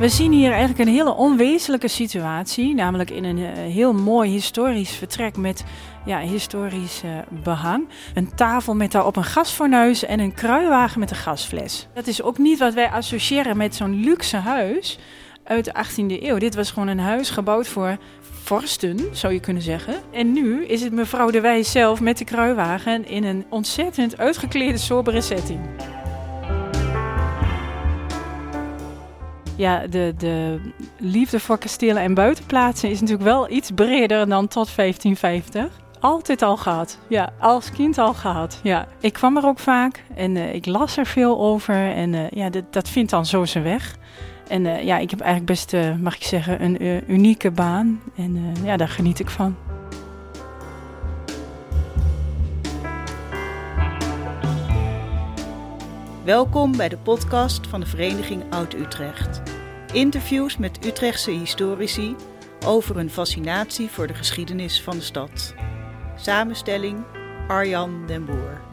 We zien hier eigenlijk een hele onwezenlijke situatie, namelijk in een uh, heel mooi historisch vertrek met ja, historisch uh, behang. Een tafel met daarop een gasfornuis en een kruiwagen met een gasfles. Dat is ook niet wat wij associëren met zo'n luxe huis uit de 18e eeuw. Dit was gewoon een huis gebouwd voor vorsten, zou je kunnen zeggen. En nu is het mevrouw de Wijs zelf met de kruiwagen in een ontzettend uitgeklede, sobere setting. Ja, de, de liefde voor kastelen en buitenplaatsen is natuurlijk wel iets breder dan tot 1550. Altijd al gehad. Ja, als kind al gehad. Ja, ik kwam er ook vaak en uh, ik las er veel over. En uh, ja, dat, dat vindt dan zo zijn weg. En uh, ja, ik heb eigenlijk best, mag ik zeggen, een unieke baan. En ja, daar geniet ik van. Welkom bij de podcast van de Vereniging Oud-Utrecht. Interviews met Utrechtse historici over hun fascinatie voor de geschiedenis van de stad. Samenstelling Arjan den Boer.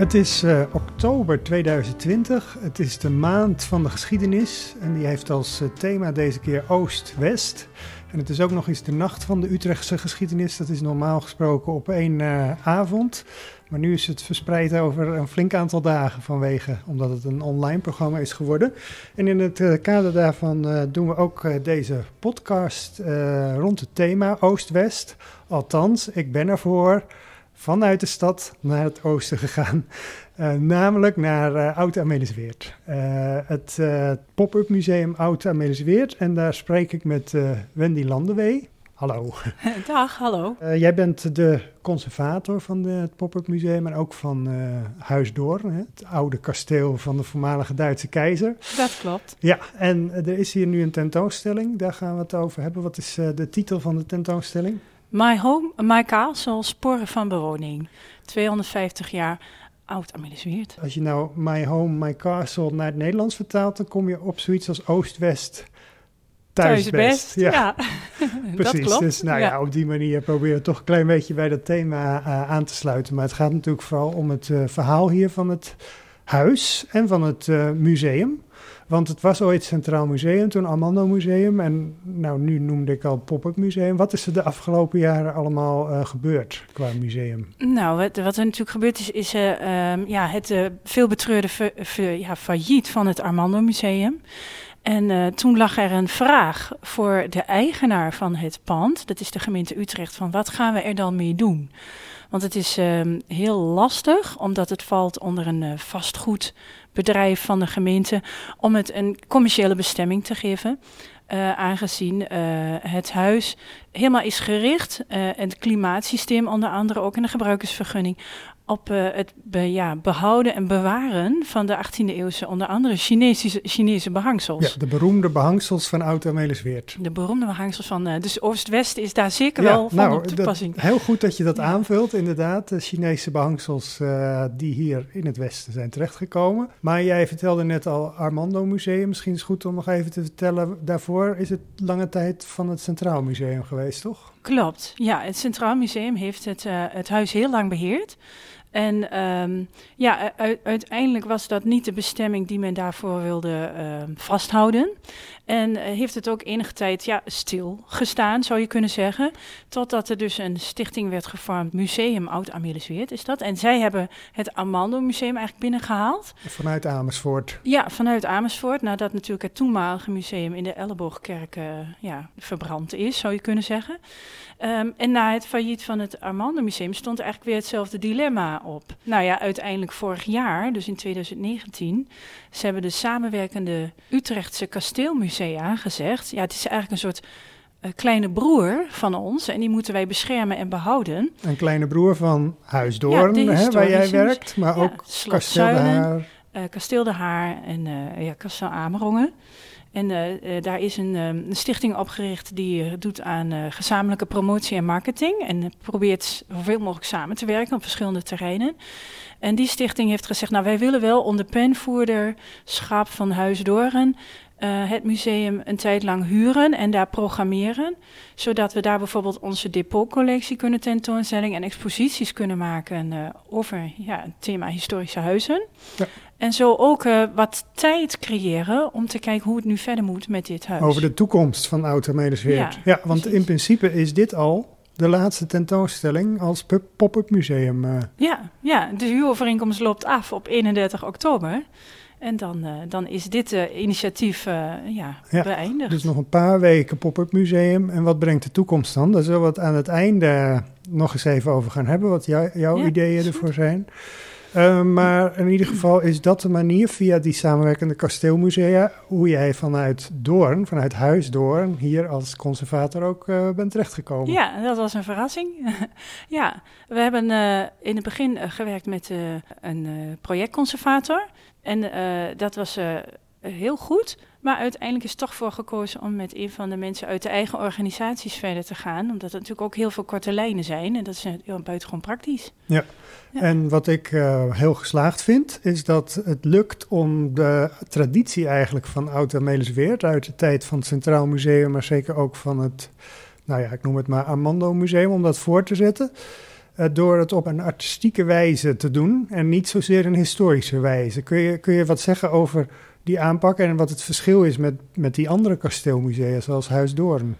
Het is uh, oktober 2020. Het is de maand van de geschiedenis. En die heeft als uh, thema deze keer Oost-West. En het is ook nog eens de nacht van de Utrechtse geschiedenis. Dat is normaal gesproken op één uh, avond. Maar nu is het verspreid over een flink aantal dagen vanwege, omdat het een online programma is geworden. En in het kader daarvan doen we ook deze podcast rond het thema Oost-West. Althans, ik ben ervoor vanuit de stad naar het oosten gegaan. Uh, namelijk naar uh, Oud-Amelisweert. Uh, het pop-up museum Oud-Amelisweert. En daar spreek ik met Wendy Landewee. Hallo. Dag, hallo. jij bent de conservator van de, het pop-up museum en ook van Huis Door, het oude kasteel van de voormalige Duitse keizer. Dat klopt. Ja, en er is hier nu een tentoonstelling, daar gaan we het over hebben. Wat is de titel van de tentoonstelling? My Home, My Castle, Sporen van Bewoning. 250 jaar oud Amelisweert. Als je nou My Home, My Castle naar het Nederlands vertaalt, dan kom je op zoiets als Oost-West. Thuisbest. Ja, ja. precies. Dat klopt. Dus nou ja. ja. op die manier proberen we toch een klein beetje bij dat thema uh, aan te sluiten. Maar het gaat natuurlijk vooral om het uh, verhaal hier van het huis en van het uh, museum. Want het was ooit Centraal Museum, toen Armando Museum. En nou, nu noemde ik al Pop-up Museum. Wat is er de afgelopen jaren allemaal uh, gebeurd qua museum? Nou, wat, wat er natuurlijk gebeurd is, is uh, um, ja, het uh, veelbetreurde ja, failliet van het Armando Museum. En toen lag er een vraag voor de eigenaar van het pand, dat is de gemeente Utrecht, van wat gaan we er dan mee doen? Want het is uh, heel lastig, omdat het valt onder een uh, vastgoedbedrijf van de gemeente, om het een commerciële bestemming te geven. Uh, aangezien het huis helemaal is gericht, en het klimaatsysteem onder andere ook in de gebruikersvergunning, op uh, het be, ja, behouden en bewaren van de 18e eeuwse, onder andere Chinese, Chinese behangsels. Ja, de beroemde behangsels van Oud-Amelisweert. De beroemde behangsels van, uh, dus Oost-West is daar zeker ja, wel van nou, op toepassing. Dat, heel goed dat je dat ja. aanvult, inderdaad. De Chinese behangsels uh, die hier in het Westen zijn terechtgekomen. Maar jij vertelde net al Armando Museum. Misschien is het goed om nog even te vertellen. Daarvoor is het lange tijd van het Centraal Museum geweest, toch? Klopt, ja. Het Centraal Museum heeft het, het huis heel lang beheerd. En um, ja, uiteindelijk was dat niet de bestemming die men daarvoor wilde uh, vasthouden. En uh, heeft het ook enige tijd ja, stil gestaan, zou je kunnen zeggen. Totdat er dus een stichting werd gevormd, Museum Oud Amelisweert is dat. En zij hebben het Armando Museum eigenlijk binnengehaald. Vanuit Amersfoort? Ja, vanuit Amersfoort. Nadat natuurlijk het toenmalige museum in de Elleboogkerk uh, ja, verbrand is, zou je kunnen zeggen. Um, en na het failliet van het Armando Museum stond eigenlijk weer hetzelfde dilemma op. Nou ja, uiteindelijk vorig jaar, dus in 2019, ze hebben de samenwerkende Utrechtse kasteelmusea gezegd. Ja, het is eigenlijk een soort uh, kleine broer van ons en die moeten wij beschermen en behouden. Een kleine broer van Huisdoorn, ja, hè, waar jij werkt, maar ja, ook Kasteel de Haar. Uh, Kasteel de Haar en uh, ja, Kasteel Amerongen. En uh, uh, daar is een, um, een, stichting opgericht die uh, doet aan gezamenlijke promotie en marketing. En probeert zoveel mogelijk samen te werken op verschillende terreinen. En die stichting heeft gezegd, nou wij willen wel onder penvoerderschap van Huisdoren het museum een tijd lang huren en daar programmeren. Zodat we daar bijvoorbeeld onze depotcollectie kunnen tentoonstelling en exposities kunnen maken over ja, het thema historische huizen. Ja. En zo ook uh, wat tijd creëren om te kijken hoe het nu verder moet met dit huis. Over de toekomst van Oude Medesweert. Ja, ja, want in principe is dit al de laatste tentoonstelling als pop-up museum. Uh. Ja, ja, de huurovereenkomst loopt af op 31 oktober. En dan, uh, dan is dit initiatief ja, ja, beëindigd. Dus nog een paar weken pop-up museum. En wat brengt de toekomst dan? Daar zullen we het aan het einde nog eens even over gaan hebben. Wat jou, jouw ideeën ervoor zijn. Uh, maar in ieder geval is dat de manier via die samenwerkende kasteelmusea hoe jij vanuit Doorn, vanuit Huis Doorn, hier als conservator ook uh, bent terechtgekomen. Ja, dat was een verrassing. ja, we hebben uh, in het begin gewerkt met een projectconservator en dat was heel goed. Maar uiteindelijk is toch voor gekozen om met een van de mensen uit de eigen organisaties verder te gaan. Omdat er natuurlijk ook heel veel korte lijnen zijn. En dat is heel buitengewoon praktisch. Ja. En wat ik uh, heel geslaagd vind, is dat het lukt om de traditie eigenlijk van Oud-Amelisweert uit de tijd van het Centraal Museum, maar zeker ook van het, nou ja, ik noem het maar Armando Museum, om dat voor te zetten. Door het op een artistieke wijze te doen en niet zozeer een historische wijze. Kun je, kun je wat zeggen over die aanpak en wat het verschil is met, met die andere kasteelmusea, zoals Huis Doorn?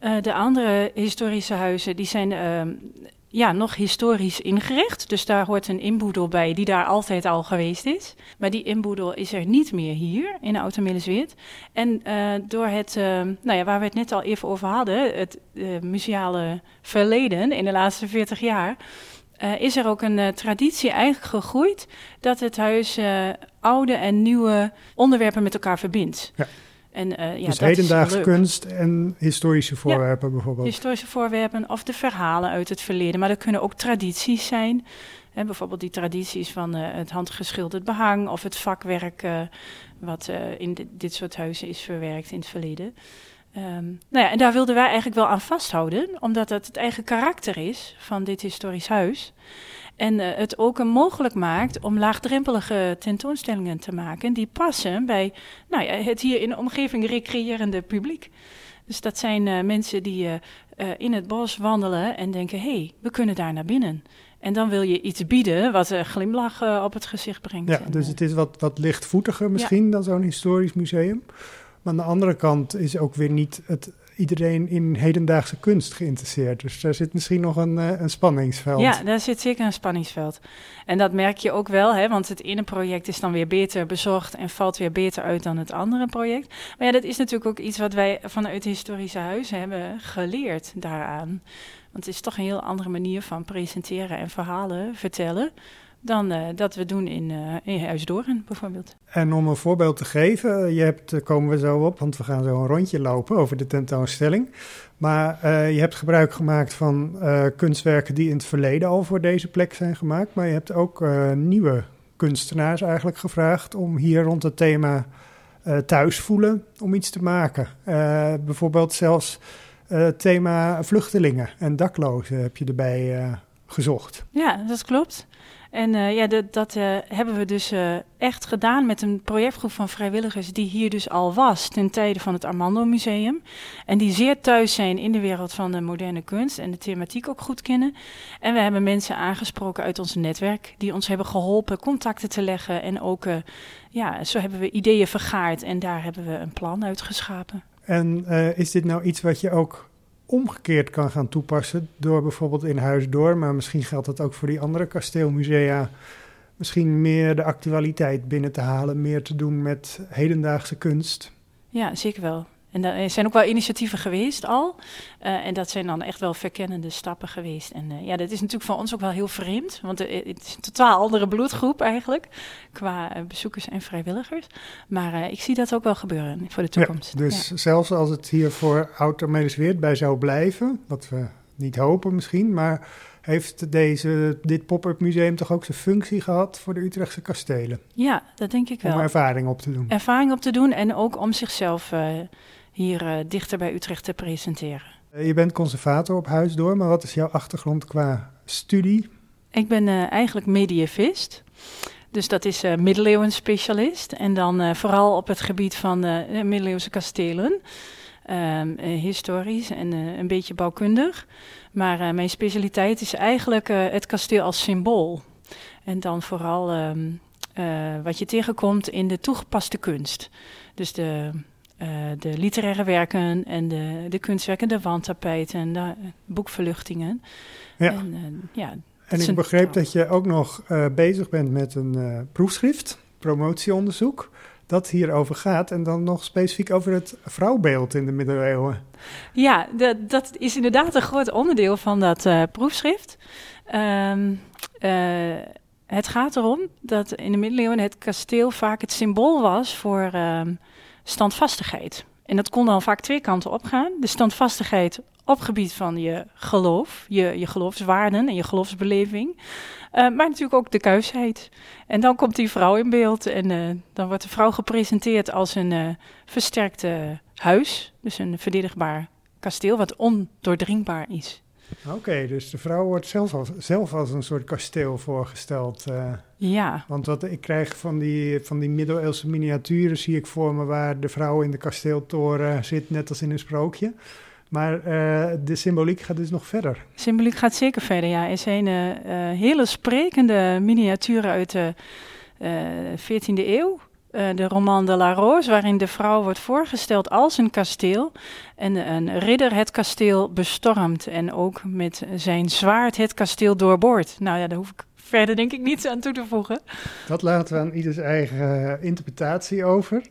Uh, de andere historische huizen die zijn uh, ja, nog historisch ingericht. Dus daar hoort een inboedel bij die daar altijd al geweest is. Maar die inboedel is er niet meer hier in Oud-Millesweert. En uh, door het, nou ja, waar we het net al even over hadden, het museale verleden in de laatste 40 jaar uh, is er ook een uh, traditie eigenlijk gegroeid dat het huis uh, oude en nieuwe onderwerpen met elkaar verbindt. Ja. En, ja, dus hedendaagse kunst en historische voorwerpen ja, bijvoorbeeld. Historische voorwerpen of de verhalen uit het verleden, maar dat kunnen ook tradities zijn. Hè, bijvoorbeeld die tradities van het handgeschilderd behang of het vakwerk wat in dit soort huizen is verwerkt in het verleden. Um, nou ja, en daar wilden wij eigenlijk wel aan vasthouden, omdat het het eigen karakter is van dit historisch huis. En uh, het ook een mogelijk maakt om laagdrempelige tentoonstellingen te maken die passen bij nou ja, het hier in de omgeving recreërende publiek. Dus dat zijn uh, mensen die uh, in het bos wandelen en denken: hé, hey, we kunnen daar naar binnen. En dan wil je iets bieden wat een glimlach op het gezicht brengt. Ja, dus het is wat, wat lichtvoetiger misschien ja. dan zo'n historisch museum. Maar aan de andere kant is ook weer niet het, iedereen in hedendaagse kunst geïnteresseerd. Dus daar zit misschien nog een, uh, een spanningsveld. Ja, daar zit zeker een spanningsveld. En dat merk je ook wel, hè, want het ene project is dan weer beter bezorgd en valt weer beter uit dan het andere project. Maar ja, dat is natuurlijk ook iets wat wij vanuit historische huis hebben geleerd daaraan. Want het is toch een heel andere manier van presenteren en verhalen vertellen dan uh, dat we doen in, uh, in Huisdoorn bijvoorbeeld. En om een voorbeeld te geven, je hebt, komen we zo op, want we gaan zo een rondje lopen over de tentoonstelling. Maar uh, je hebt gebruik gemaakt van kunstwerken die in het verleden al voor deze plek zijn gemaakt. Maar je hebt ook nieuwe kunstenaars eigenlijk gevraagd om hier rond het thema thuis voelen, om iets te maken. bijvoorbeeld zelfs het thema vluchtelingen en daklozen heb je erbij gezocht. Ja, dat klopt. En uh, ja, dat, dat uh, hebben we dus uh, echt gedaan met een projectgroep van vrijwilligers die hier dus al was ten tijde van het Armando Museum. En die zeer thuis zijn in de wereld van de moderne kunst en de thematiek ook goed kennen. En we hebben mensen aangesproken uit ons netwerk die ons hebben geholpen contacten te leggen. En ook, ja, zo hebben we ideeën vergaard en daar hebben we een plan uitgeschapen. En is dit nou iets wat je ook omgekeerd kan gaan toepassen door bijvoorbeeld in huis door, maar misschien geldt dat ook voor die andere kasteelmusea, misschien meer de actualiteit binnen te halen, meer te doen met hedendaagse kunst. Ja, zeker wel. En er zijn ook wel initiatieven geweest al. Uh, en dat zijn dan echt wel verkennende stappen geweest. En uh, ja, dat is natuurlijk voor ons ook wel heel vreemd. Want het is een totaal andere bloedgroep eigenlijk. Qua uh, bezoekers en vrijwilligers. Maar ik zie dat ook wel gebeuren voor de toekomst. Ja, dus zelfs als het hier voor Oud Weert bij zou blijven. Wat we niet hopen misschien. Maar heeft deze, dit pop-up museum toch ook zijn functie gehad voor de Utrechtse kastelen? Ja, dat denk ik wel. Om ervaring op te doen. Ervaring op te doen en ook om zichzelf hier uh, dichter bij Utrecht te presenteren. Eh, je bent conservator op Huisdoor, maar wat is jouw achtergrond qua studie? Ik ben uh, eigenlijk medievist. Dus dat is uh, middeleeuwen specialist. En dan vooral op het gebied van middeleeuwse kastelen. Um, historisch en een beetje bouwkundig. Maar mijn specialiteit is eigenlijk het kasteel als symbool. En dan vooral ehm, wat je tegenkomt in de toegepaste kunst. Dus de, de literaire werken en de, de kunstwerken, de wandtapijten, de boekverluchtingen. Ja. En, ja, en ik begreep dat je ook nog bezig bent met een proefschrift, promotieonderzoek dat hierover gaat. En dan nog specifiek over het vrouwbeeld in de middeleeuwen. Ja, de, dat is inderdaad een groot onderdeel van dat proefschrift. Um, uh, het gaat erom dat in de middeleeuwen het kasteel vaak het symbool was voor um, standvastigheid. En dat kon dan vaak twee kanten opgaan. De standvastigheid op gebied van je geloof, je, je geloofswaarden en je geloofsbeleving. Uh, maar natuurlijk ook de kuisheid. En dan komt die vrouw in beeld en uh, dan wordt de vrouw gepresenteerd als een uh, versterkte huis. Dus een verdedigbaar kasteel wat ondoordringbaar is. Oké, dus de vrouw wordt zelf als, zelf als een soort kasteel voorgesteld. ja. Want wat ik krijg van die, van die middeleeuwse miniaturen zie ik voor me waar de vrouw in de kasteeltoren zit, net als in een sprookje. Maar uh, de symboliek gaat dus nog verder. Symboliek gaat zeker verder, ja. Er zijn uh, hele sprekende miniaturen uit de 14e eeuw. De roman de la Rose, waarin de vrouw wordt voorgesteld als een kasteel. En een ridder het kasteel bestormt en ook met zijn zwaard het kasteel doorboort. Nou ja, daar hoef ik verder denk ik niets aan toe te voegen. Dat laten we aan ieders eigen interpretatie over.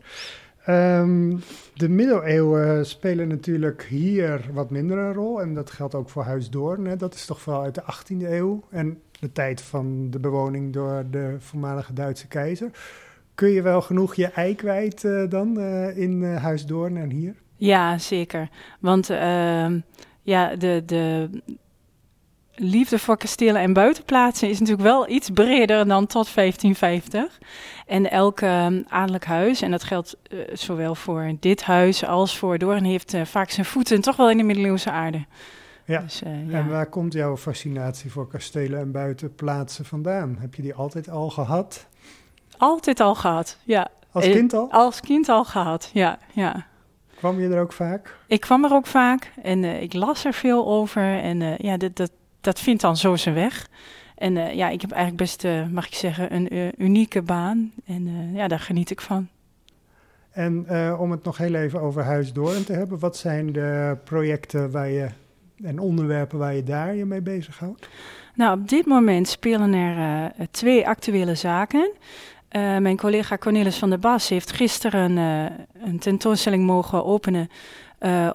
Um, de middeleeuwen spelen natuurlijk hier wat minder een rol. En dat geldt ook voor Huis Doorn. Hè. Dat is toch vooral uit de 18e eeuw. En de tijd van de bewoning door de voormalige Duitse keizer. Kun je wel genoeg je ei kwijt uh, dan uh, in uh, Huis Doorn en hier? Ja, zeker. Want ehm, ja, de, de, liefde voor kastelen en buitenplaatsen is natuurlijk wel iets breder dan tot 1550. En elk uh, adellijk huis, en dat geldt uh, zowel voor dit huis als voor Doorn, heeft uh, vaak zijn voeten toch wel in de middeleeuwse aarde. Ja. Dus, ja. en waar komt jouw fascinatie voor kastelen en buitenplaatsen vandaan? Heb je die altijd al gehad? Altijd al gehad, ja. Als kind al? Als kind al gehad, ja. ja. Kwam je er ook vaak? Ik kwam er ook vaak en ik las er veel over. En ja, dat, dat, dat vindt dan zo zijn weg. En uh, ja, ik heb eigenlijk best, mag ik zeggen, een unieke baan. En ja, daar geniet ik van. En om het nog heel even over Huis Doorn te hebben, wat zijn de projecten waar je, en onderwerpen waar je daar je mee bezighoudt? Nou, op dit moment spelen er twee actuele zaken. Mijn collega Cornelis van der Bas heeft gisteren een tentoonstelling mogen openen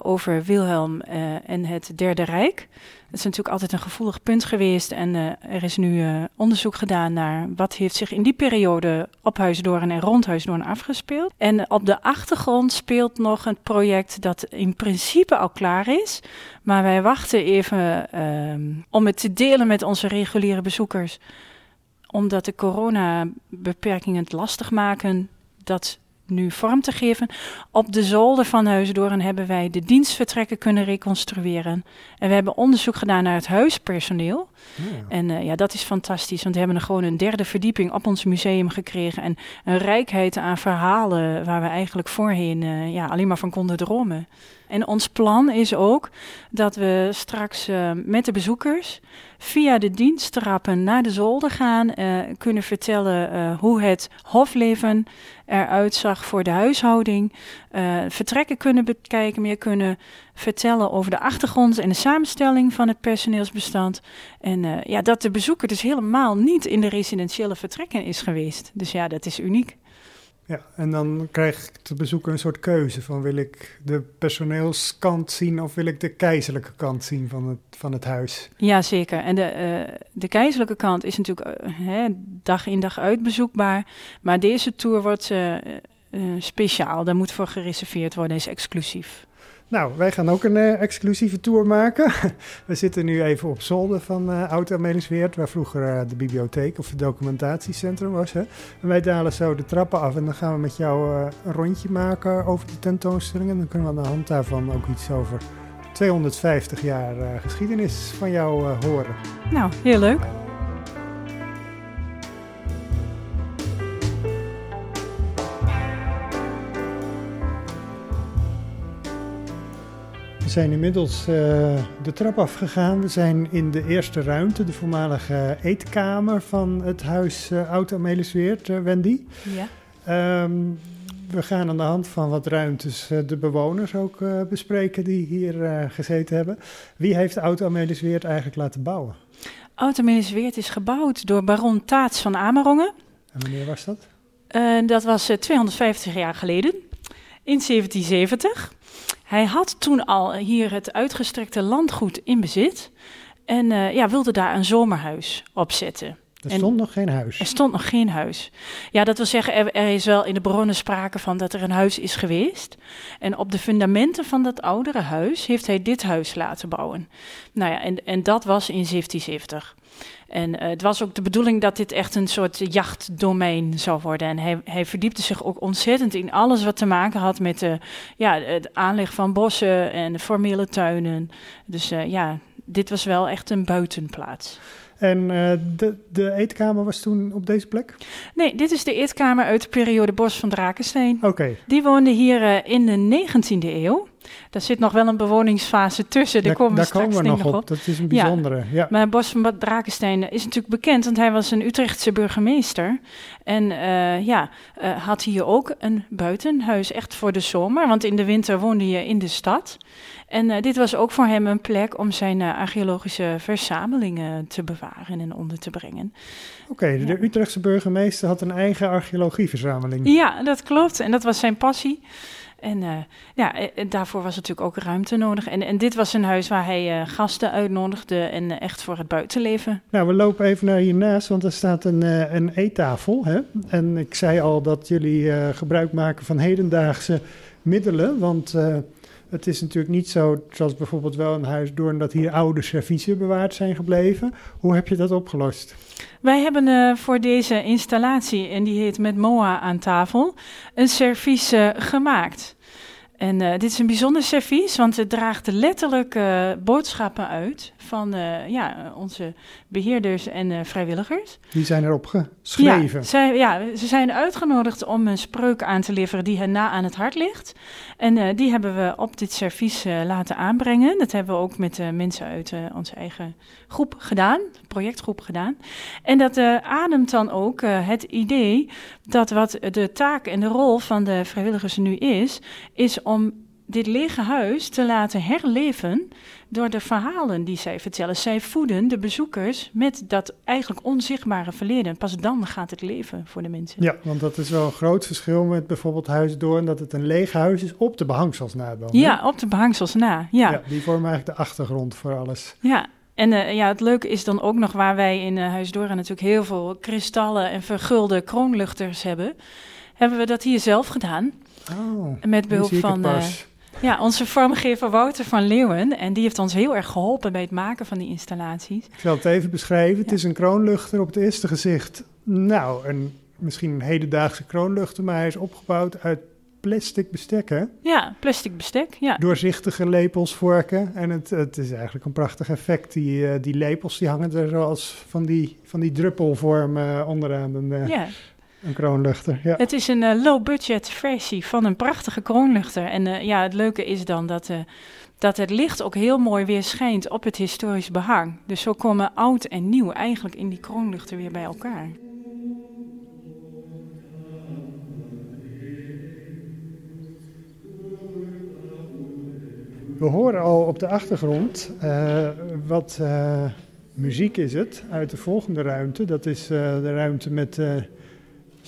over Wilhelm en het Derde Rijk. Het is natuurlijk altijd een gevoelig punt geweest. En er is nu onderzoek gedaan naar wat heeft zich in die periode op Huisdoorn en rond Huisdoorn afgespeeld. En op de achtergrond speelt nog een project dat in principe al klaar is. Maar wij wachten even uh, om het te delen met onze reguliere bezoekers. Omdat de coronabeperkingen het lastig maken dat nu vorm te geven. Op de zolder van Huisdoorn hebben wij de dienstvertrekken kunnen reconstrueren. En we hebben onderzoek gedaan naar het huispersoneel. Ja. En uh, ja, dat is fantastisch, want we hebben er gewoon een derde verdieping op ons museum gekregen. En een rijkheid aan verhalen waar we eigenlijk voorheen uh, ja, alleen maar van konden dromen. En ons plan is ook dat we straks uh, met de bezoekers via de diensttrappen naar de zolder gaan, kunnen vertellen hoe het hofleven eruit zag voor de huishouding. vertrekken kunnen bekijken, meer kunnen vertellen over de achtergrond en de samenstelling van het personeelsbestand. En ja, dat de bezoeker dus helemaal niet in de residentiële vertrekken is geweest. Dus ja, dat is uniek. Ja, en dan krijg ik de bezoeker een soort keuze van wil ik de personeelskant zien of wil ik de keizerlijke kant zien van het, van het huis? Ja, zeker. En de, uh, de keizerlijke kant is natuurlijk uh, hè, dag in dag uit bezoekbaar, maar deze tour wordt uh, speciaal. Daar moet voor gereserveerd worden, is exclusief. Nou, wij gaan ook een uh, exclusieve tour maken. We zitten nu even op zolder van uh, Oud waar vroeger uh, de bibliotheek of het documentatiecentrum was. Hè. En wij dalen zo de trappen af en dan gaan we met jou een rondje maken over de tentoonstelling. En dan kunnen we aan de hand daarvan ook iets over 250 jaar geschiedenis van jou horen. Nou, heel leuk. We zijn inmiddels uh, de trap afgegaan. We zijn in de eerste ruimte, de voormalige eetkamer van het huis uh, Oud-Amelisweert, uh, Wendy. Ja. Um, we gaan aan de hand van wat ruimtes de bewoners ook bespreken die hier gezeten hebben. Wie heeft Oud-Amelisweert eigenlijk laten bouwen? Oud-Amelisweert is gebouwd door baron Taats van Amerongen. En wanneer was dat? dat was 250 jaar geleden, in 1770. Hij had toen al hier het uitgestrekte landgoed in bezit en uh, ja, wilde daar een zomerhuis opzetten. Er stond nog geen huis. Er stond nog geen huis. Ja, dat wil zeggen, er, er, is wel in de bronnen sprake van dat er een huis is geweest. En op de fundamenten van dat oudere huis heeft hij dit huis laten bouwen. Nou ja, en, en dat was in 1770. En uh, het was ook de bedoeling dat dit echt een soort jachtdomein zou worden. En hij, hij verdiepte zich ook ontzettend in alles wat te maken had met de, ja, het aanleg van bossen en de formele tuinen. Dus uh, ja, dit was wel echt een buitenplaats. En uh, de, de eetkamer was toen op deze plek? Nee, dit is de eetkamer uit de periode Bos van Drakensteen. Oké. Okay. Die woonde hier in de 19e eeuw. Daar zit nog wel een bewoningsfase tussen. Daar, komen we, daar komen we nog op. op. Dat is een bijzondere. Ja. ja. Maar Bos van Drakenstein is natuurlijk bekend, want hij was een Utrechtse burgemeester. En uh, ja, uh, had hier ook een buitenhuis, echt voor de zomer. Want in de winter woonde je in de stad. En uh, dit was ook voor hem een plek om zijn archeologische verzamelingen te bewaren en onder te brengen. Oké, okay, de ja. Utrechtse burgemeester had een eigen archeologieverzameling. Ja, dat klopt. En dat was zijn passie. En uh, ja, daarvoor was natuurlijk ook ruimte nodig. En, en dit was een huis waar hij gasten uitnodigde en echt voor het buitenleven. Nou, we lopen even naar hiernaast, want er staat een, een eettafel. Hè? En ik zei al dat jullie gebruik maken van hedendaagse middelen, want... Het is natuurlijk niet zo, zoals bijvoorbeeld wel een huis Doorn, dat hier oude serviezen bewaard zijn gebleven. Hoe heb je dat opgelost? Wij hebben uh, voor deze installatie, en die heet Met Moa aan tafel, een servies uh, gemaakt. En uh, dit is een bijzonder servies, want het draagt letterlijk boodschappen uit van ja, onze beheerders en vrijwilligers. Die zijn erop geschreven. Ja, zij, ja, ze zijn uitgenodigd om een spreuk aan te leveren die hen na aan het hart ligt. En die hebben we op dit servies laten aanbrengen. Dat hebben we ook met mensen uit onze eigen groep gedaan, projectgroep gedaan. En dat ademt dan ook het idee dat wat de taak en de rol van de vrijwilligers nu is, is om dit lege huis te laten herleven door de verhalen die zij vertellen. Zij voeden de bezoekers met dat eigenlijk onzichtbare verleden. Pas dan gaat het leven voor de mensen. Ja, want dat is wel een groot verschil met bijvoorbeeld Huisdoorn, dat het een leeg huis is op de behangsels na dan. Ja, op de behangsels na, ja. ja. Die vormen eigenlijk de achtergrond voor alles. Ja, en uh, ja, het leuke is dan ook nog waar wij in uh, Huisdoorn natuurlijk heel veel kristallen en vergulde kroonluchters hebben, hebben we dat hier zelf gedaan. Oh, met behulp van uh, ja, onze vormgever Wouter van Leeuwen. En die heeft ons heel erg geholpen bij het maken van die installaties. Ik zal het even beschrijven. Het is een kroonluchter op het eerste gezicht. Nou, een, misschien een hedendaagse kroonluchter, maar hij is opgebouwd uit plastic bestek, hè? Ja, plastic bestek, ja. Doorzichtige lepels, vorken. En het, het is eigenlijk een prachtig effect. Die, uh, die lepels die hangen er zoals van die, van die druppelvorm onderaan. Een, uh, ja. Een kroonluchter, ja. Het is een uh, low-budget versie van een prachtige kroonluchter. En uh, ja, het leuke is dan dat, uh, dat het licht ook heel mooi weer schijnt op het historisch behang. Dus zo komen oud en nieuw eigenlijk in die kroonluchter weer bij elkaar. We horen al op de achtergrond wat muziek is het uit de volgende ruimte. Dat is de ruimte met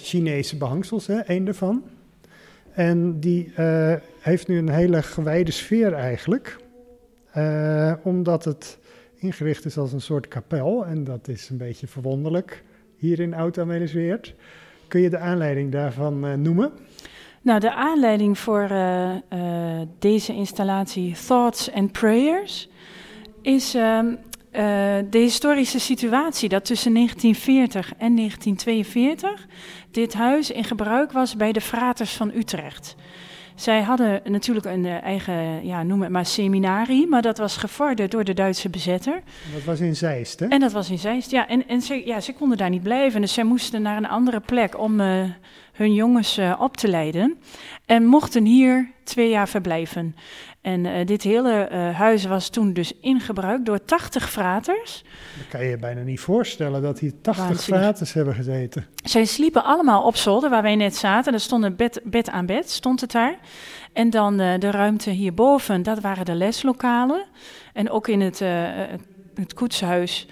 Chinese behangsels, hè, één daarvan. En die uh, heeft nu een hele gewijde sfeer eigenlijk. Uh, omdat het ingericht is als een soort kapel. En dat is een beetje verwonderlijk hier in Oud-Amelisweert. Kun je de aanleiding daarvan uh, noemen? Nou, de aanleiding voor deze installatie Thoughts and Prayers is ehm, uh, de historische situatie dat tussen 1940 en 1942 dit huis in gebruik was bij de fraters van Utrecht. Zij hadden natuurlijk een uh, eigen, ja, noem het maar, seminarie, maar dat was gevorderd door de Duitse bezetter. En dat was in Zeist, hè? En dat was in Zeist, ja. En, en ze, ja, ze konden daar niet blijven, dus zij moesten naar een andere plek om uh, hun jongens op te leiden. En mochten hier twee jaar verblijven. En uh, dit hele uh, huis was toen dus ingebruikt door 80 fraters. Dat kan je je bijna niet voorstellen dat hier 80 Waanzinnig. fraters hebben gezeten. Zij sliepen allemaal op zolder waar wij net zaten. Er stond een bed, bed aan bed, stond het daar. En dan uh, de ruimte hierboven, dat waren de leslokalen. En ook in het, het koetshuis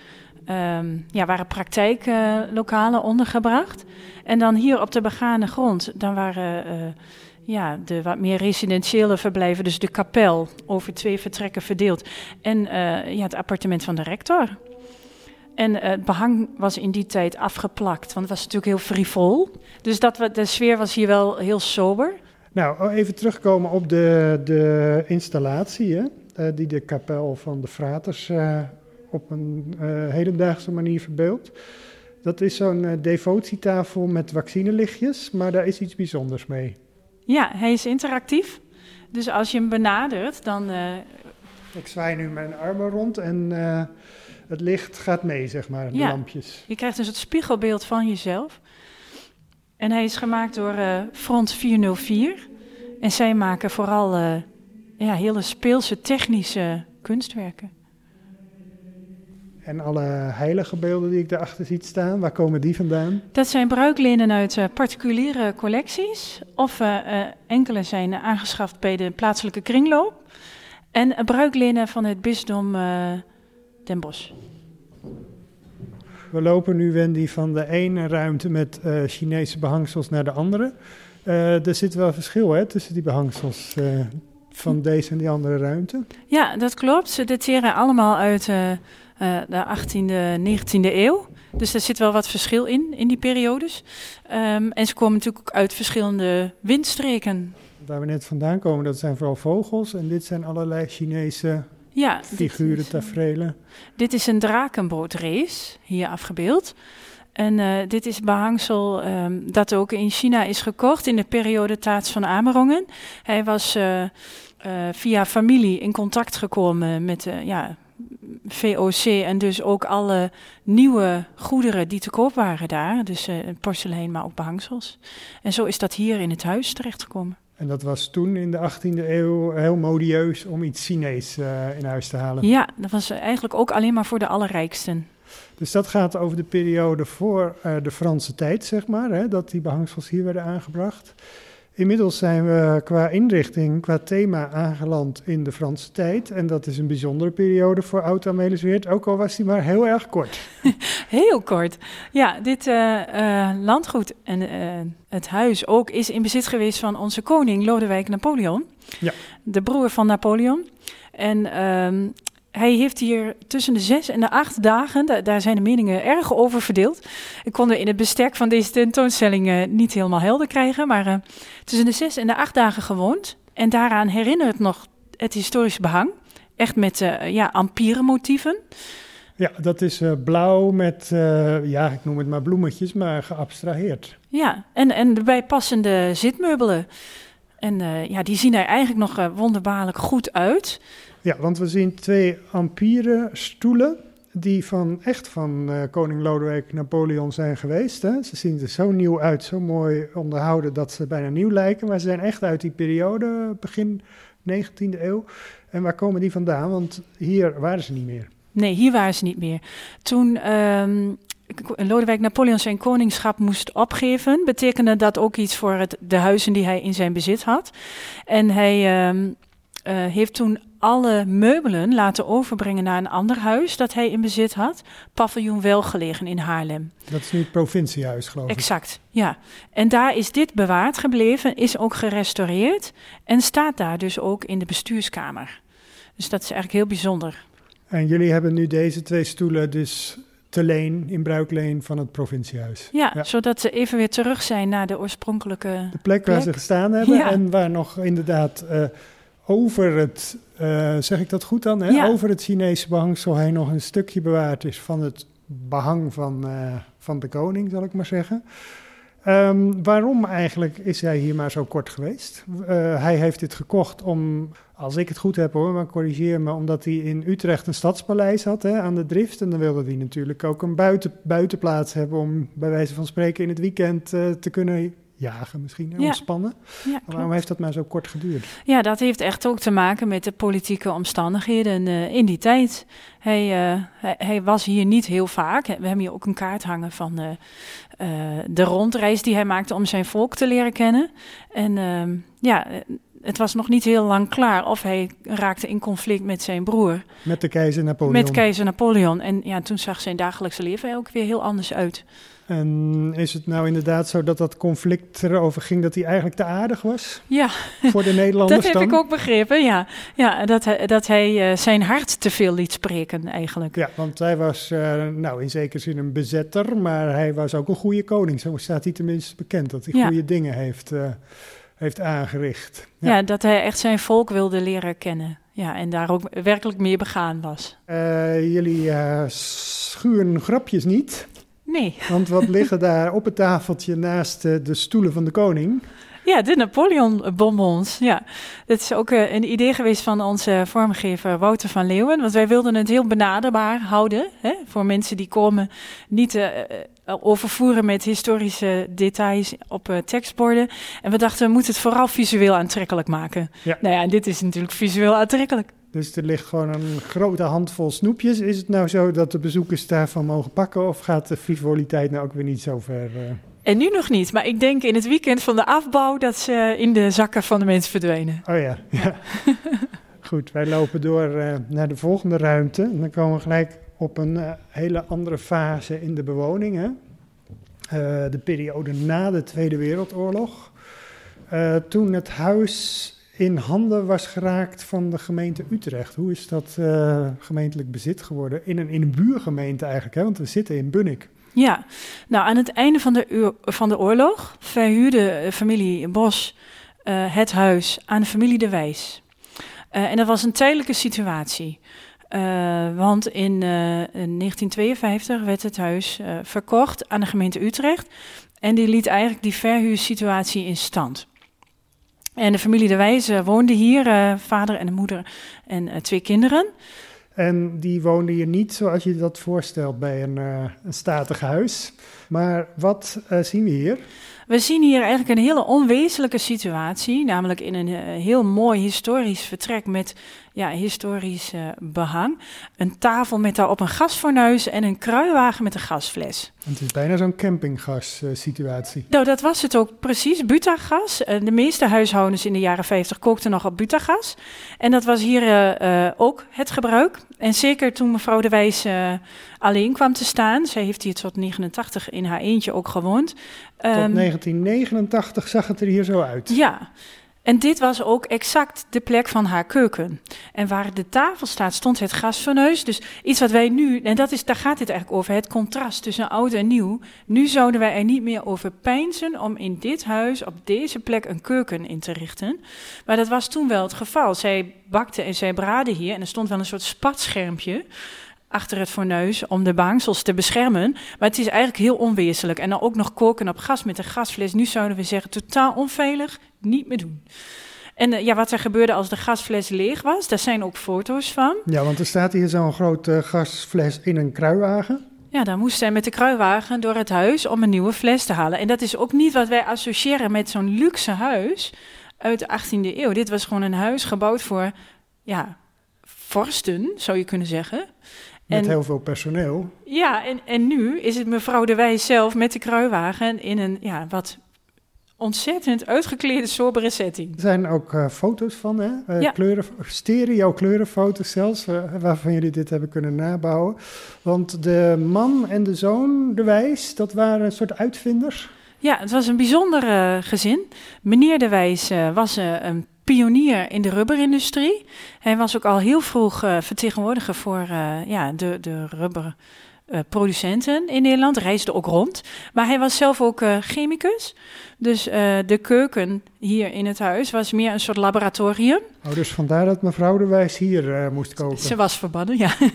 um, ja, waren praktijklokalen ondergebracht. En dan hier op de begane grond, dan waren ja, de wat meer residentiële verblijven, dus de kapel, over twee vertrekken verdeeld. En uh, ja, het appartement van de rector. En uh, het behang was in die tijd afgeplakt, want het was natuurlijk heel frivol. Dus dat, de sfeer was hier wel heel sober. Nou, oh, even terugkomen op de, de installatie, hè, uh, die de kapel van de fraters op een hedendaagse manier verbeeldt. Dat is zo'n devotietafel met vaccinelichtjes, maar daar is iets bijzonders mee. Ja, hij is interactief. Dus als je hem benadert, dan. Uh... Ik zwaai nu mijn armen rond en uh, het licht gaat mee, zeg maar, de lampjes. Je krijgt dus het spiegelbeeld van jezelf. En hij is gemaakt door uh, Front 404. En zij maken vooral ja, hele speelse technische kunstwerken. En alle heilige beelden die ik daarachter ziet staan, waar komen die vandaan? Dat zijn bruiklinnen uit uh, particuliere collecties. Of uh, enkele zijn aangeschaft bij de plaatselijke kringloop. En bruiklinnen van het bisdom Den Bosch. We lopen nu, Wendy, van de ene ruimte met Chinese behangsels naar de andere. er zit wel verschil hè, tussen die behangsels van deze en die andere ruimte. Ja, dat klopt. Ze dateren allemaal uit uh, de 18e, 19e eeuw. Dus er zit wel wat verschil in, in die periodes. Um, en ze komen natuurlijk ook uit verschillende windstreken. Waar we net vandaan komen, dat zijn vooral vogels. En dit zijn allerlei Chinese ja, figuren, dit tafereelen. Dit is een drakenbootrace, hier afgebeeld. En uh, dit is behangsel um, dat ook in China is gekocht in de periode Taats van Amerongen. Hij was uh, uh, via familie in contact gekomen met ja, VOC en dus ook alle nieuwe goederen die te koop waren daar. Dus uh, porselein, maar ook behangsels. En zo is dat hier in het huis terechtgekomen. En dat was toen in de 18e eeuw heel modieus om iets Chinees uh, in huis te halen. Ja, dat was eigenlijk ook alleen maar voor de allerrijksten. Dus dat gaat over de periode voor uh, de Franse tijd, zeg maar, hè, dat die behangsels hier werden aangebracht. Inmiddels zijn we qua inrichting, qua thema aangeland in de Franse tijd. En dat is een bijzondere periode voor Oud-Amelis Weert, ook al was die maar heel erg kort. heel kort. Ja, dit uh, uh, landgoed en uh, het huis ook is in bezit geweest van onze koning Lodewijk Napoleon. Ja. De broer van Napoleon. En um, hij heeft hier tussen de zes en de acht dagen, daar zijn de meningen erg over verdeeld. Ik kon er in het bestek van deze tentoonstelling uh, niet helemaal helder krijgen, maar uh, tussen de zes en de acht dagen gewoond. En daaraan herinnert nog het historische behang, echt met uh, ja, ampierenmotieven. Ja, dat is blauw met, ja, ik noem het maar bloemetjes, maar geabstraheerd. Ja, en, en de bijpassende zitmeubelen. En ja, die zien er eigenlijk nog wonderbaarlijk goed uit. Ja, want we zien twee ampieren stoelen die van, echt van uh, koning Lodewijk Napoleon zijn geweest. Hè? Ze zien er zo nieuw uit, zo mooi onderhouden dat ze bijna nieuw lijken. Maar ze zijn echt uit die periode, begin 19e eeuw. En waar komen die vandaan? Want hier waren ze niet meer. Nee, hier waren ze niet meer. Toen um, Lodewijk Napoleon zijn koningschap moest opgeven, betekende dat ook iets voor het, de huizen die hij in zijn bezit had. En hij um, uh, heeft toen alle meubelen laten overbrengen naar een ander huis dat hij in bezit had. Paviljoen Welgelegen in Haarlem. Dat is nu het provinciehuis, geloof ik. Exact, ja. En daar is dit bewaard gebleven, is ook gerestaureerd en staat daar dus ook in de bestuurskamer. Dus dat is eigenlijk heel bijzonder. En jullie hebben nu deze twee stoelen dus te leen, in bruikleen van het provinciehuis. Ja, zodat ze even weer terug zijn naar de oorspronkelijke De plek, waar ze gestaan hebben en waar nog inderdaad... Uh, over het, uh, zeg ik dat goed dan? Hè? Ja. Over het Chinese behangsel hij nog een stukje bewaard is van het behang van, uh, van de koning, zal ik maar zeggen. Um, waarom eigenlijk is hij hier maar zo kort geweest? Uh, hij heeft dit gekocht om, als ik het goed heb hoor, maar corrigeer me, omdat hij in Utrecht een stadspaleis had hè, aan de drift. En dan wilde hij natuurlijk ook een buiten, buitenplaats hebben om bij wijze van spreken in het weekend te kunnen jagen misschien, Ja. ontspannen. Ja, waarom heeft dat maar zo kort geduurd? ja, dat heeft echt ook te maken met de politieke omstandigheden eh, in die tijd. Hij, eh, hij, hij was hier niet heel vaak. We hebben hier ook een kaart hangen van eh, de rondreis die hij maakte om zijn volk te leren kennen. En ehm, ja, het was nog niet heel lang klaar of hij raakte in conflict met zijn broer, Met de keizer Napoleon. met keizer Napoleon. En ja, toen zag zijn dagelijkse leven ook weer heel anders uit. En is het nou inderdaad zo dat dat conflict erover ging dat hij eigenlijk te aardig was Ja, voor de Nederlanders dat heb dan? ik ook begrepen, ja. Ja, dat hij, dat hij eh, zijn hart te veel liet spreken eigenlijk. Ja, want hij was eh, nou in zekere zin een bezetter, maar hij was ook een goede koning. Zo staat hij tenminste bekend, dat hij Ja. goede dingen heeft, eh, heeft aangericht. Ja. dat hij echt zijn volk wilde leren kennen. Ja, en daar ook werkelijk mee begaan was. Jullie schuwen grapjes niet, Nee. want wat liggen daar op het tafeltje naast eh, de stoelen van de koning? Ja, de Napoleon-bonbons. Ja, dat is ook eh, een idee geweest van onze vormgever Wouter van Leeuwen. Want wij wilden het heel benaderbaar houden. Hè, voor mensen die komen niet eh, overvoeren met historische details op tekstborden. En we dachten, we moeten het vooral visueel aantrekkelijk maken. Ja. Nou ja, en dit is natuurlijk visueel aantrekkelijk. Dus er ligt gewoon een grote handvol snoepjes. Is het nou zo dat de bezoekers daarvan mogen pakken of gaat de frivoliteit nou ook weer niet zo ver? eh? En nu nog niet, maar ik denk in het weekend van de afbouw dat ze in de zakken van de mensen verdwenen. Oh ja, ja. Goed, wij lopen door eh, naar de volgende ruimte. En dan komen we gelijk op een eh, hele andere fase in de bewoning. Hè? Eh, de periode na de Tweede Wereldoorlog. Toen het huis in handen was geraakt van de gemeente Utrecht. Hoe is dat eh, gemeentelijk bezit geworden? In een, in een buurgemeente eigenlijk, hè? want we zitten in Bunnik. Ja, nou aan het einde van de, van de oorlog verhuurde eh, familie Bos eh, het huis aan de familie De Wijs. En dat was een tijdelijke situatie. Want in, eh, in 1952 werd het huis verkocht aan de gemeente Utrecht. En die liet eigenlijk die verhuursituatie in stand. En de familie De Wijs eh, woonde hier, eh, vader en een moeder en eh, twee kinderen. En die woonde hier niet zoals je dat voorstelt bij een, eh, een statig huis. Maar wat zien we hier? We zien hier eigenlijk een hele onwezenlijke situatie, namelijk in een heel mooi historisch vertrek met ja, historisch eh, behang. Een tafel met daarop een gasfornuis en een kruiwagen met een gasfles. Het is bijna zo'n campinggas-situatie. Nou, dat was het ook precies, butagas. Eh, de meeste huishoudens in de jaren 50 kookten nog op butagas. En dat was hier eh, eh, ook het gebruik. En zeker toen mevrouw de Wijs eh, alleen kwam te staan. Zij heeft hier tot 89 in haar eentje ook gewoond. Tot Ehm, 1989 zag het er hier zo uit. Ja, en dit was ook exact de plek van haar keuken. En waar de tafel staat, stond het gasfornuis. Dus iets wat wij nu, en dat is, daar gaat het eigenlijk over, het contrast tussen oud en nieuw. Nu zouden wij er niet meer over peinzen om in dit huis, op deze plek, een keuken in te richten. Maar dat was toen wel het geval. Zij bakte en zij braadde hier en er stond wel een soort spatschermpje achter het fornuis om de bangsels te beschermen. Maar het is eigenlijk heel onwezenlijk. En dan ook nog koken op gas met een gasfles. Nu zouden we zeggen totaal onveilig, niet meer doen. En eh, ja, wat er gebeurde als de gasfles leeg was, daar zijn ook foto's van. Ja, want er staat hier zo'n grote gasfles in een kruiwagen. Ja, dan moest zij met de kruiwagen door het huis om een nieuwe fles te halen. En dat is ook niet wat wij associëren met zo'n luxe huis uit de 18e eeuw. Dit was gewoon een huis gebouwd voor, ja, vorsten, zou je kunnen zeggen. Met En- heel veel personeel. Ja, en, en nu is het mevrouw de Wijs zelf met de kruiwagen in een ja, wat ontzettend uitgeklede, sobere setting. Er zijn ook eh, foto's van, hè? Eh, Ja. kleuren, stereo kleurenfoto's zelfs, eh, waarvan jullie dit hebben kunnen nabouwen. Want de man en de zoon, de wijs, dat waren een soort uitvinders. Ja, het was een bijzonder gezin. Meneer de Wijs was een pionier in de rubberindustrie. Hij was ook al heel vroeg eh, vertegenwoordiger voor eh, ja, de, de rubberproducenten in Nederland. Reisde ook rond. Maar hij was zelf ook eh, chemicus. Dus de keuken hier in het huis was meer een soort laboratorium. Oh, dus vandaar dat mevrouw de wijs hier moest koken. Ze was verbannen, ja. dat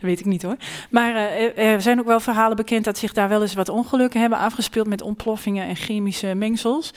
weet ik niet hoor. Maar er- zijn ook wel verhalen bekend dat zich daar wel eens wat ongelukken hebben afgespeeld met ontploffingen en chemische mengsels.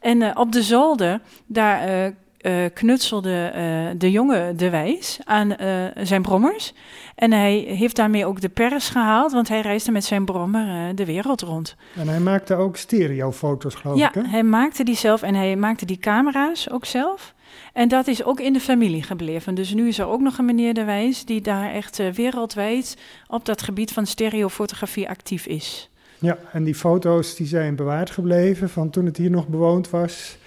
En op de zolder, daar uh, knutselde uh, de jongen de wijs aan uh, zijn brommers. En hij heeft daarmee ook de pers gehaald, want hij reisde met zijn brommer de wereld rond. En hij maakte ook stereofoto's, geloof ja, ik, hè? hij maakte die zelf en hij maakte die camera's ook zelf. En dat is ook in de familie gebleven. Dus nu is er ook nog een meneer De Wijs die daar echt wereldwijd op dat gebied van stereofotografie actief is. Ja, en die foto's die zijn bewaard gebleven van toen het hier nog bewoond was.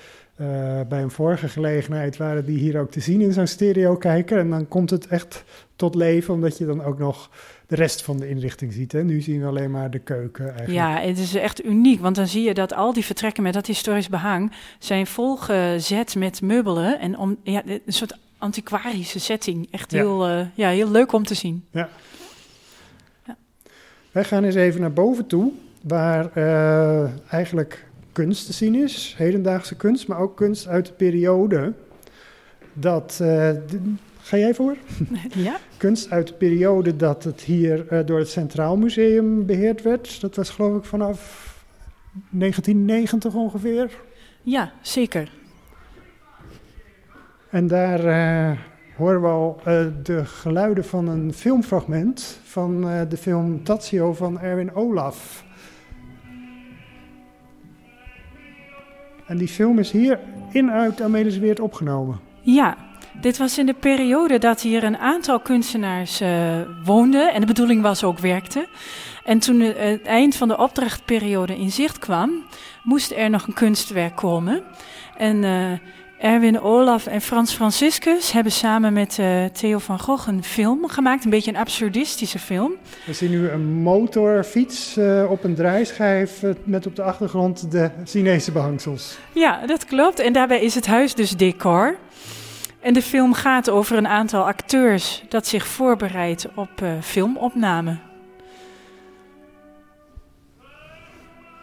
Uh, bij een vorige gelegenheid waren die hier ook te zien in zo'n stereokijker. En dan komt het echt tot leven, omdat je dan ook nog de rest van de inrichting ziet. Hè? Nu zien we alleen maar de keuken eigenlijk. Ja, het is echt uniek, want dan zie je dat al die vertrekken met dat historisch behang... zijn volgezet met meubelen en om, ja, een soort antiquarische setting. Echt heel, ja. Uh, ja, heel leuk om te zien. Ja. ja. Wij gaan eens even naar boven toe, waar uh, eigenlijk kunst te zien is, hedendaagse kunst, maar ook kunst uit de periode dat. Uh, ga jij voor? Ja. kunst uit de periode dat het hier uh, door het Centraal Museum beheerd werd. Dat was geloof ik vanaf 1990 ongeveer. Ja, zeker. En daar uh, horen we al de geluiden van een filmfragment van de film Tazio van Erwin Olaf. En die film is hier in uit Amelisweert opgenomen. Ja, dit was in de periode dat hier een aantal kunstenaars uh, woonden en de bedoeling was ook werkten. En toen het eind van de opdrachtperiode in zicht kwam, moest er nog een kunstwerk komen. En uh, Erwin Olaf en Frans Franciscus hebben samen met uh, Theo van Gogh een film gemaakt. Een beetje een absurdistische film. We zien nu een motorfiets uh, op een draaischijf uh, met op de achtergrond de Chinese behangsels. Ja, dat klopt. En daarbij is het huis dus decor. En de film gaat over een aantal acteurs dat zich voorbereidt op filmopname.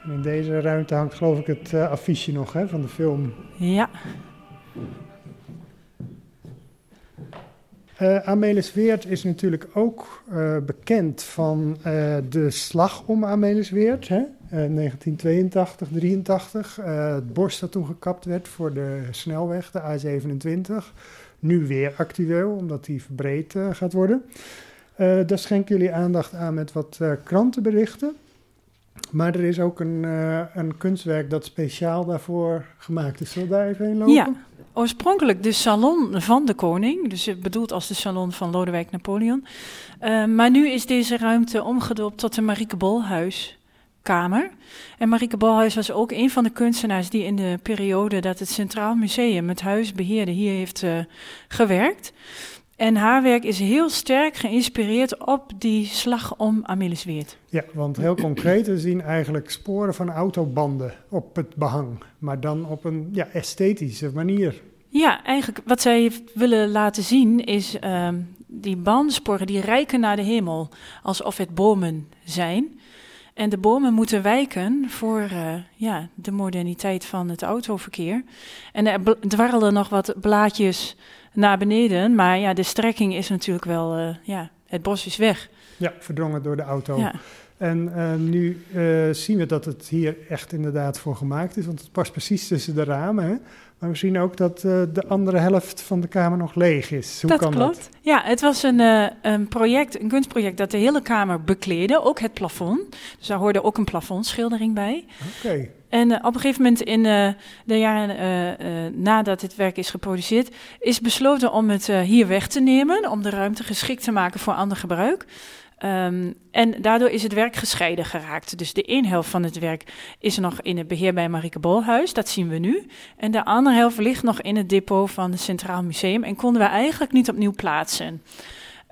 En in deze ruimte hangt geloof ik het affiche nog hè, van de film. Ja. Uh, Amelisweert is natuurlijk ook uh, bekend van uh, de slag om Amelisweert, hè? 1982, 83. het borst dat toen gekapt werd voor de snelweg, de A27. Nu weer actueel, omdat die verbreed gaat worden. daar schenken jullie aandacht aan met wat krantenberichten. Maar er is ook een, een kunstwerk dat speciaal daarvoor gemaakt is. Zullen we daar even heen lopen? Ja, oorspronkelijk de salon van de koning, dus bedoeld als de salon van Lodewijk Napoleon. Uh, maar nu is deze ruimte omgedoopt tot de Marieke Bolhuiskamer. En Marieke Bolhuis was ook een van de kunstenaars die in de periode dat het Centraal Museum het huis beheerde hier heeft uh, gewerkt. En haar werk is heel sterk geïnspireerd op die slag om Amelisweert. Ja, want heel concreet, we zien eigenlijk sporen van autobanden op het behang. Maar dan op een ja, esthetische manier. Ja, eigenlijk wat zij willen laten zien is uh, die bandsporen die rijken naar de hemel. Alsof het bomen zijn. En de bomen moeten wijken voor uh, ja, de moderniteit van het autoverkeer. En er dwarrelen nog wat blaadjes naar beneden. Maar ja, de strekking is natuurlijk wel, uh, ja, het bos is weg. Ja, verdrongen door de auto. Ja. En uh, nu uh, zien we dat het hier echt inderdaad voor gemaakt is, want het past precies tussen de ramen. Hè? Maar we zien ook dat uh, de andere helft van de kamer nog leeg is. Hoe dat kan klopt. dat? Ja, het was een, een project, een kunstproject dat de hele kamer bekleedde, ook het plafond. Dus daar hoorde ook een plafondschildering bij. Oké. Okay. En uh, op een gegeven moment in uh, de jaren uh, nadat het werk is geproduceerd, is besloten om het hier weg te nemen, om de ruimte geschikt te maken voor ander gebruik. Um, en daardoor is het werk gescheiden geraakt. Dus de een helft van het werk is nog in het beheer bij Marieke Bolhuis, dat zien we nu. En de andere helft ligt nog in het depot van het Centraal Museum en konden we eigenlijk niet opnieuw plaatsen.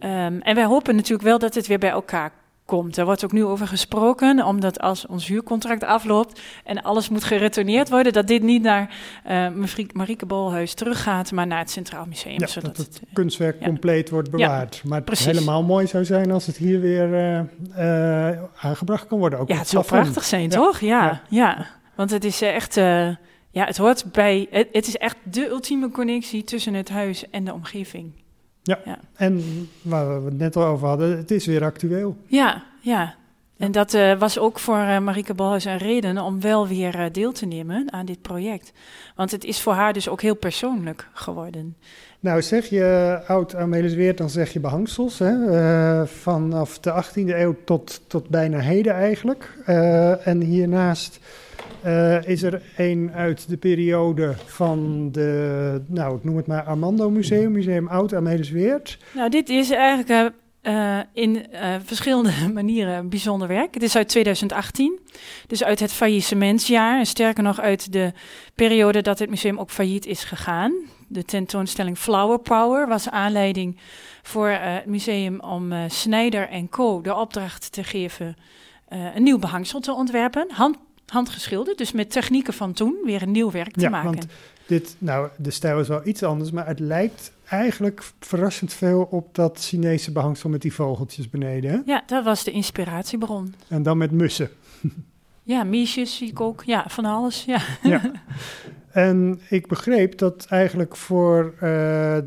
Um, en wij hopen natuurlijk wel dat het weer bij elkaar komt. Er wordt ook nu over gesproken, omdat als ons huurcontract afloopt en alles moet geretourneerd worden, dat dit niet naar uh, Marieke Bolhuis teruggaat, maar naar het Centraal Museum. Ja, zodat dat het, het kunstwerk ja. compleet wordt bewaard. Ja, maar het precies. helemaal mooi zou zijn als het hier weer uh, uh, aangebracht kan worden. Ook ja, het zou prachtig zijn, toch? Ja, ja. want het is echt... ja, het hoort bij... Het, het is echt de ultieme connectie tussen het huis en de omgeving. Ja. ja, en waar we het net al over hadden, het is weer actueel. Ja, ja. En dat uh, was ook voor uh, Marieke Balhuis een reden om wel weer uh, deel te nemen aan dit project. Want het is voor haar dus ook heel persoonlijk geworden. Nou, zeg je oud Amelisweert, dan zeg je behangsels. Hè? vanaf de 18e eeuw tot, tot bijna heden eigenlijk. en hiernaast is er een uit de periode van de, nou ik noem het maar Armando Museum, Museum Oud Amelisweert. Nou, dit is eigenlijk uh, in uh, verschillende manieren bijzonder werk. Het is uit 2018, dus uit het faillissementsjaar. En sterker nog uit de periode dat het museum ook failliet is gegaan. De tentoonstelling Flower Power was aanleiding voor het museum om Snijder en Co. de opdracht te geven een nieuw behangsel te ontwerpen. Hand, handgeschilderd, dus met technieken van toen weer een nieuw werk te ja, maken. Want dit, nou, de stijl is wel iets anders, maar het lijkt eigenlijk verrassend veel op dat Chinese behangsel met die vogeltjes beneden. Hè? Ja, dat was de inspiratiebron. En dan met mussen. Ja, miesjes zie ik ook. Ja, van alles. Ja. ja. En ik begreep dat eigenlijk voor uh,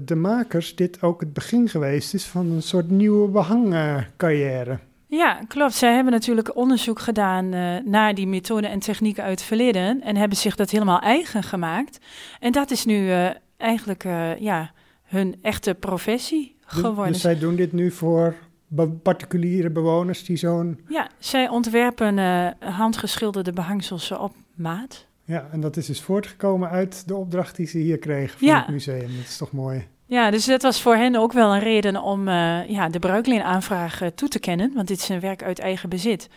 de makers dit ook het begin geweest is van een soort nieuwe behangcarrière. Ja, klopt. Zij hebben natuurlijk onderzoek gedaan uh, naar die methoden en technieken uit het verleden en hebben zich dat helemaal eigen gemaakt. En dat is nu uh, eigenlijk ja, hun echte professie geworden. Dus zij doen dit nu voor particuliere bewoners die zo'n... Ja, zij ontwerpen handgeschilderde behangsels op maat. Ja, en dat is dus voortgekomen uit de opdracht die ze hier kregen van ja. het museum. Dat is toch mooi. Ja, dus dat was voor hen ook wel een reden om uh, ja, de bruikleenaanvraag uh, toe te kennen. Want dit is een werk uit eigen bezit.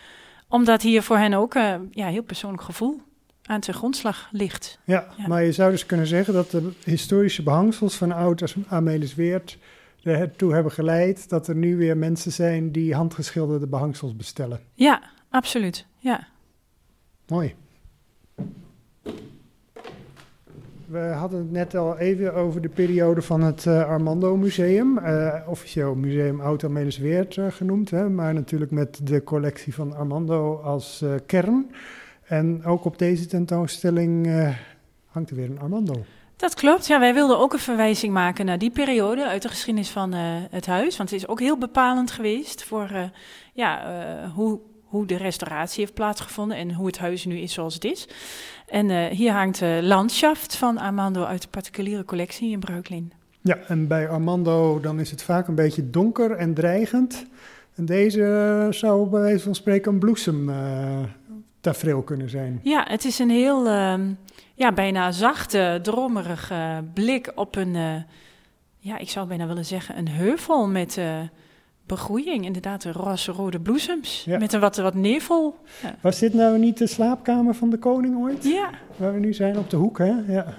Omdat hier voor hen ook uh, ja, heel persoonlijk gevoel aan zijn grondslag ligt. Ja, ja, maar je zou dus kunnen zeggen dat de historische behangsels van oud Amelis Weert ertoe hebben geleid dat er nu weer mensen zijn die handgeschilderde behangsels bestellen. Ja, absoluut. Ja. Mooi. We hadden het net al even over de periode van het uh, Armando Museum. Uh, officieel Museum Oud Amelis Weert uh, genoemd, hè, maar natuurlijk met de collectie van Armando als kern. En ook op deze tentoonstelling hangt er weer een Armando. Dat klopt. Ja, wij wilden ook een verwijzing maken naar die periode uit de geschiedenis van het huis. Want het is ook heel bepalend geweest voor ja, hoe, hoe de restauratie heeft plaatsgevonden en hoe het huis nu is zoals het is. En hier hangt de landschaft van Armando uit de particuliere collectie in Breuklin. Ja, en bij Armando dan is het vaak een beetje donker en dreigend. En deze zou bij wijze van spreken een bloesem tafereel kunnen zijn. Ja, het is een heel uh, ja, bijna zachte, dromerige blik op een, ja, ik zou bijna willen zeggen, een heuvel met begroeiing. Inderdaad, roze-rode bloesems ja. met een wat, wat nevel. Ja. Was dit nou niet de slaapkamer van de koning ooit? Ja. Waar we nu zijn, op de hoek, hè? Ja.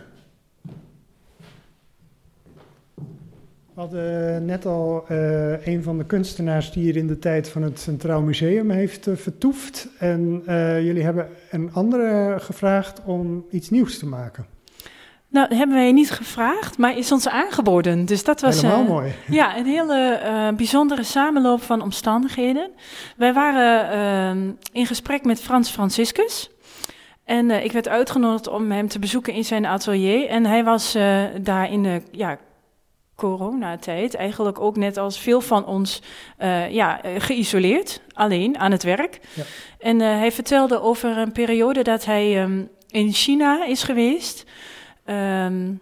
We hadden net al uh, een van de kunstenaars die hier in de tijd van het Centraal Museum heeft uh, vertoefd. En uh, jullie hebben een andere gevraagd om iets nieuws te maken. Nou, hebben wij niet gevraagd, maar is ons aangeboden. Dus dat was Helemaal mooi. Ja, een hele bijzondere samenloop van omstandigheden. Wij waren in gesprek met Frans Franciscus. En ik werd uitgenodigd om hem te bezoeken in zijn atelier. En hij was daar in de ja, coronatijd eigenlijk ook net als veel van ons uh, ja, geïsoleerd, alleen aan het werk. Ja. En uh, hij vertelde over een periode dat hij um, in China is geweest. Um,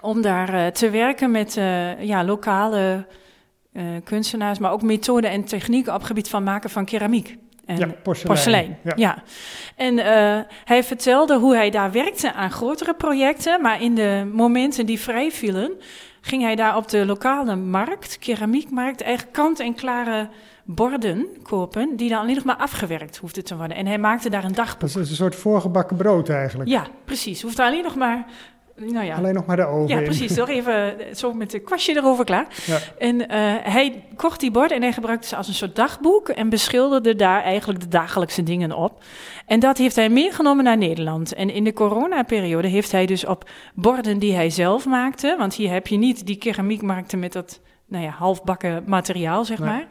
om daar uh, te werken met ja, lokale kunstenaars, maar ook methoden en technieken op het gebied van maken van keramiek. En ja, porselein. porselein. Ja. ja. En hij vertelde hoe hij daar werkte aan grotere projecten, maar in de momenten die vrij vielen, ging hij daar op de lokale markt, keramiekmarkt, eigenlijk kant-en-klare borden kopen, die dan alleen nog maar afgewerkt hoefden te worden. En hij maakte daar een dagboek. Dat is een soort voorgebakken brood eigenlijk. Ja, precies. Hoeft alleen nog maar nou ja. Alleen nog maar de oven. Ja, precies. Toch even zo met de kwastje erover klaar. Ja. En uh, hij kocht die borden en hij gebruikte ze als een soort dagboek en beschilderde daar eigenlijk de dagelijkse dingen op. En dat heeft hij meegenomen naar Nederland. En in de coronaperiode heeft hij dus op borden die hij zelf maakte, want hier heb je niet die keramiekmarkten met dat nou ja, halfbakken materiaal, zeg maar.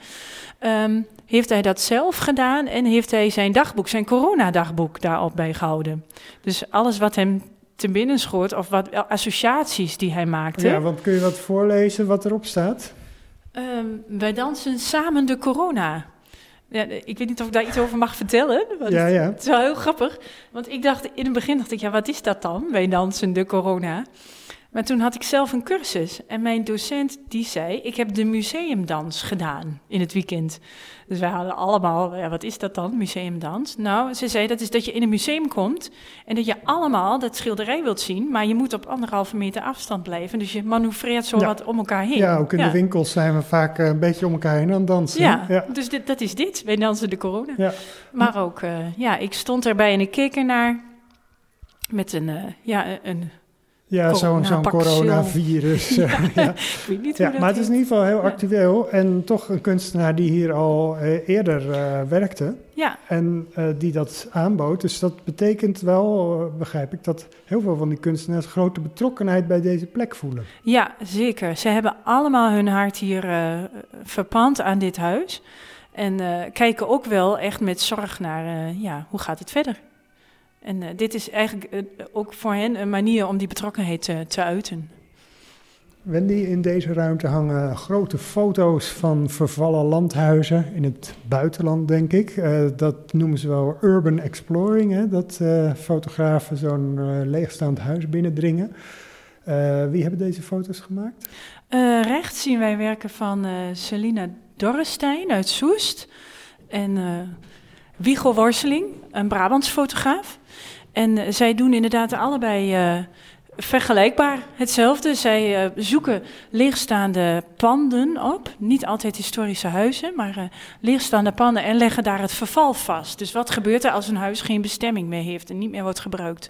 Um, heeft hij dat zelf gedaan en heeft hij zijn dagboek, zijn coronadagboek daarop bijgehouden. Dus alles wat hem te binnen schoot of wat associaties die hij maakte. Ja, want kun je wat voorlezen wat erop staat? Um, wij dansen samen de corona. Ja, ik weet niet of ik daar iets over mag vertellen. Want Ja, ja. Het is wel heel grappig. Want ik dacht, in het begin dacht ik, ja, wat is dat dan? Bij dansen, de corona. Maar toen had ik zelf een cursus. En mijn docent die zei, ik heb de museumdans gedaan in het weekend. Dus wij hadden allemaal, ja, wat is dat dan, museumdans? Nou, ze zei, dat is dat je in een museum komt en dat je allemaal dat schilderij wilt zien, maar je moet op anderhalve meter afstand blijven. Dus je manoeuvreert zo Ja. wat om elkaar heen. Ja, ook in de winkels zijn we vaak eh, een beetje om elkaar heen aan het dansen. Ja, ja. dus dit, dat is dit. Wij dansen de corona. Ja. Maar ook, eh, ja, ik stond erbij en ik keek ernaar met een, eh, ja, een, Ja, zo'n zo'n Coronapak coronavirus. ja. ik weet niet Ja, dat maar het is in ieder geval heel Ja. actueel. En toch een kunstenaar die hier al eh, eerder eh, werkte Ja, en eh, die dat aanbood. Dus dat betekent wel, begrijp ik, dat heel veel van die kunstenaars grote betrokkenheid bij deze plek voelen. ja, zeker. Ze hebben allemaal hun hart hier verpand aan dit huis. En kijken ook wel echt met zorg naar, ja, hoe gaat het verder? En eh, dit is eigenlijk eh, ook voor hen een manier om die betrokkenheid te, te uiten. Wendy, in deze ruimte hangen grote foto's van vervallen landhuizen in het buitenland, denk ik. Eh, dat noemen ze wel urban exploring, hè? dat eh, fotografen zo'n eh, leegstaand huis binnendringen. Eh, wie hebben deze foto's gemaakt? Eh, rechts zien wij werken van eh Selina Dorrestein uit Soest. En eh Wiegel Worseling, een Brabants fotograaf. En eh, zij doen inderdaad allebei eh, vergelijkbaar hetzelfde. Zij eh, zoeken leegstaande panden op. Niet altijd historische huizen, maar eh, leegstaande panden. En leggen daar het verval vast. Dus wat gebeurt er als een huis geen bestemming meer heeft en niet meer wordt gebruikt?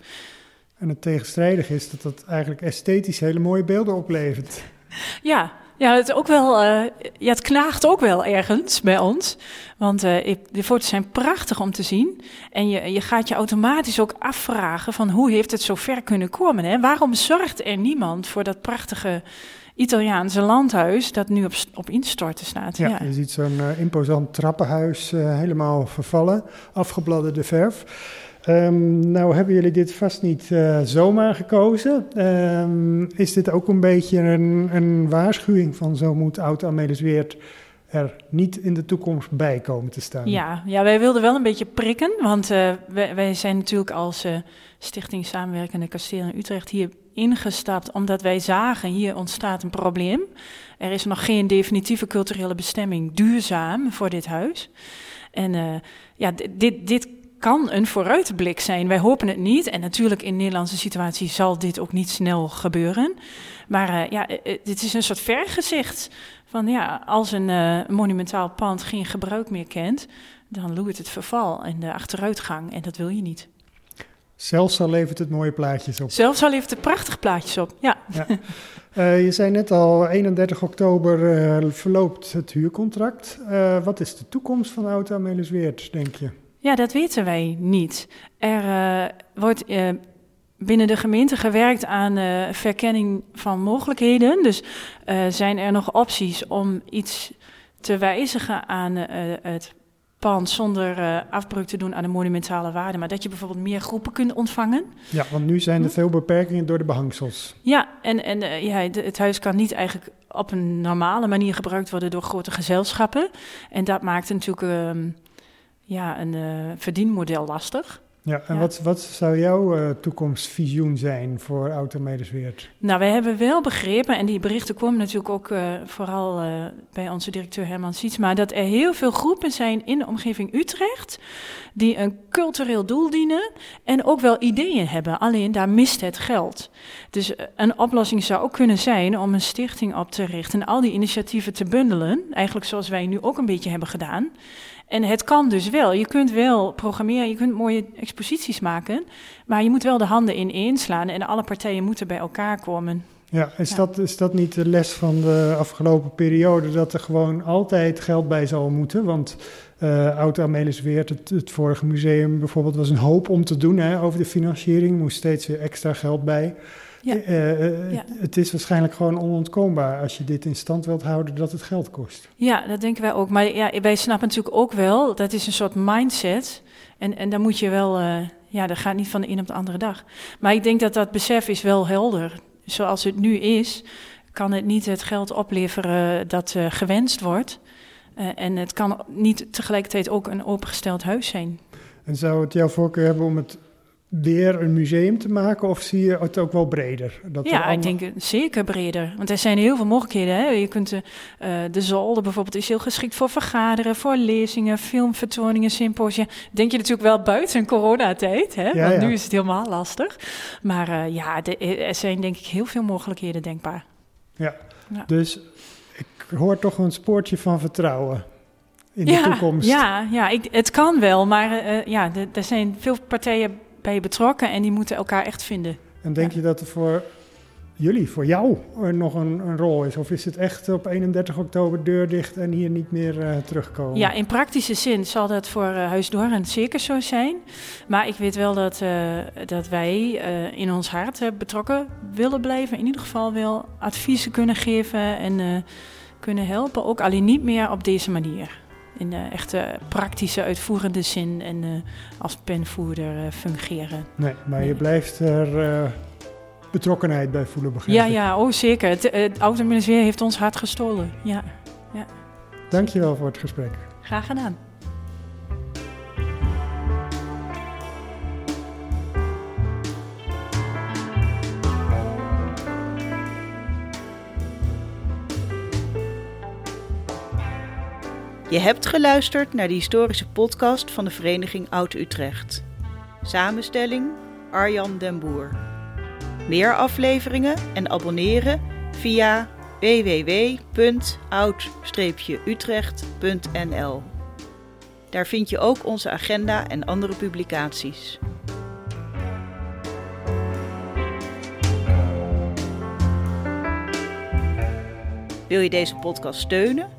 En het tegenstrijdige is dat dat eigenlijk esthetisch hele mooie beelden oplevert. Ja, ja, het, is ook wel, eh, ja, het knaagt ook wel ergens bij ons. Want eh, ik- de foto's zijn prachtig om te zien. En je, je gaat je automatisch ook afvragen van hoe heeft het zo ver kunnen komen? Hè? Waarom zorgt er niemand voor dat prachtige Italiaanse landhuis dat nu op, op instorten staat? Ja, Ja. je ziet zo'n eh, imposant trappenhuis helemaal vervallen, afgebladderde verf. Ehm, nou hebben jullie dit vast niet eh, zomaar gekozen. Ehm, is dit ook een beetje een, een waarschuwing van zo moet Oud-Amelisweert er niet in de toekomst bij komen te staan? Ja, ja, wij wilden wel een beetje prikken, want eh, wij, zijn natuurlijk als eh, Stichting Samenwerkende Kastelen Utrecht hier ingestapt omdat wij zagen hier ontstaat een probleem. Er is nog geen definitieve culturele bestemming duurzaam voor dit huis. En ja, dit, dit kan een vooruitblik zijn. Wij hopen het niet. En natuurlijk in de Nederlandse situatie zal dit ook niet snel gebeuren. Maar eh, ja, eh, eh, dit is een soort vergezicht van ja, als een monumentaal pand geen gebruik meer kent, dan loert het verval en de achteruitgang en dat wil je niet. Zelfs al levert het mooie plaatjes op. Zelfs al heeft het prachtige plaatjes op. Ja, je zei net al, 31 oktober verloopt het huurcontract. Wat is de toekomst van Oud-Amelisweert, denk je? Ja dat weten wij niet. Er eh, wordt eh, binnen de gemeente gewerkt aan eh, verkenning van mogelijkheden. Dus zijn er nog opties om iets te wijzigen aan het pand zonder afbreuk te doen aan de monumentale waarde. Maar dat je bijvoorbeeld meer groepen kunt ontvangen. Ja, want nu zijn er veel beperkingen door de behangsels. Ja, en, en ja, het, het huis kan niet eigenlijk op een normale manier gebruikt worden door grote gezelschappen. En dat maakt natuurlijk ehm, ja, een eh, verdienmodel lastig. Ja, en Ja. Wat, wat zou jouw eh, toekomstvisioen zijn voor Oud-Amelisweert? Nou, wij hebben wel begrepen, en die berichten komen natuurlijk ook eh, vooral bij onze directeur Herman Sietsma, dat er heel veel groepen zijn in de omgeving Utrecht die een cultureel doel dienen en ook wel ideeën hebben. Alleen daar mist het geld. Dus een oplossing zou ook kunnen zijn om een stichting op te richten en al die initiatieven te bundelen, eigenlijk zoals wij nu ook een beetje hebben gedaan. En het kan dus wel. Je kunt wel programmeren, je kunt mooie exposities maken, maar je moet wel de handen ineen slaan en alle partijen moeten bij elkaar komen. Ja, is, Ja. Dat, is dat niet de les van de afgelopen periode, dat er gewoon altijd geld bij zal moeten? Want eh Oud-Amelisweert, het, het vorige museum bijvoorbeeld, was een hoop om te doen hè, over de financiering, moest steeds weer extra geld bij. Ja. Eh, eh, Ja. Het is waarschijnlijk gewoon onontkoombaar als je dit in stand wilt houden dat het geld kost. Ja, dat denken wij ook. Maar ja, wij snappen natuurlijk ook wel, dat is een soort mindset. En, en dan moet je wel, ja, dat gaat niet van de een op de andere dag. Maar ik denk dat dat besef is wel helder. Zoals het nu is, kan het niet het geld opleveren dat gewenst wordt. Uh, en het kan niet tegelijkertijd ook een opengesteld huis zijn. En zou het jouw voorkeur hebben om het weer een museum te maken of zie je het ook wel breder? Dat ja, allemaal... ik denk zeker breder. Want er zijn heel veel mogelijkheden. Hè? Je kunt de, uh, de zolder bijvoorbeeld is heel geschikt voor vergaderen, voor lezingen, filmvertoningen, symposia. Denk je natuurlijk wel buiten coronatijd, hè? Ja, want nu is het helemaal lastig. Maar uh, ja, de, er zijn denk ik heel veel mogelijkheden denkbaar. Ja, ja. dus ik hoor toch een spoortje van vertrouwen in de toekomst. Ja, ja ik, het kan wel, maar uh, ja, er zijn veel partijen bij betrokken en die moeten elkaar echt vinden. En denk je dat er voor jullie, voor jou, er nog een, een, rol is? Of is het echt op 31 oktober deur dicht en hier niet meer uh, terugkomen? Ja, in praktische zin zal dat voor uh, Huis zeker zo zijn. Maar ik weet wel dat, uh, dat wij in ons hart betrokken willen blijven. In ieder geval wel adviezen kunnen geven en kunnen helpen. Ook alleen niet meer op deze manier in de echte praktische, uitvoerende zin en uh, als penvoerder uh, fungeren. Nee, maar je blijft er uh, betrokkenheid bij voelen, begrijp Ja, ja, oh zeker. Het, het Automuseum heeft ons hart gestolen. Ja, ja. Dankjewel voor het gesprek. Graag gedaan. Je hebt geluisterd naar de historische podcast van de Vereniging Oud-Utrecht. Samenstelling Arjan den Boer. Meer afleveringen en abonneren via www.oud-utrecht.nl. Daar vind je ook onze agenda en andere publicaties. Wil je deze podcast steunen?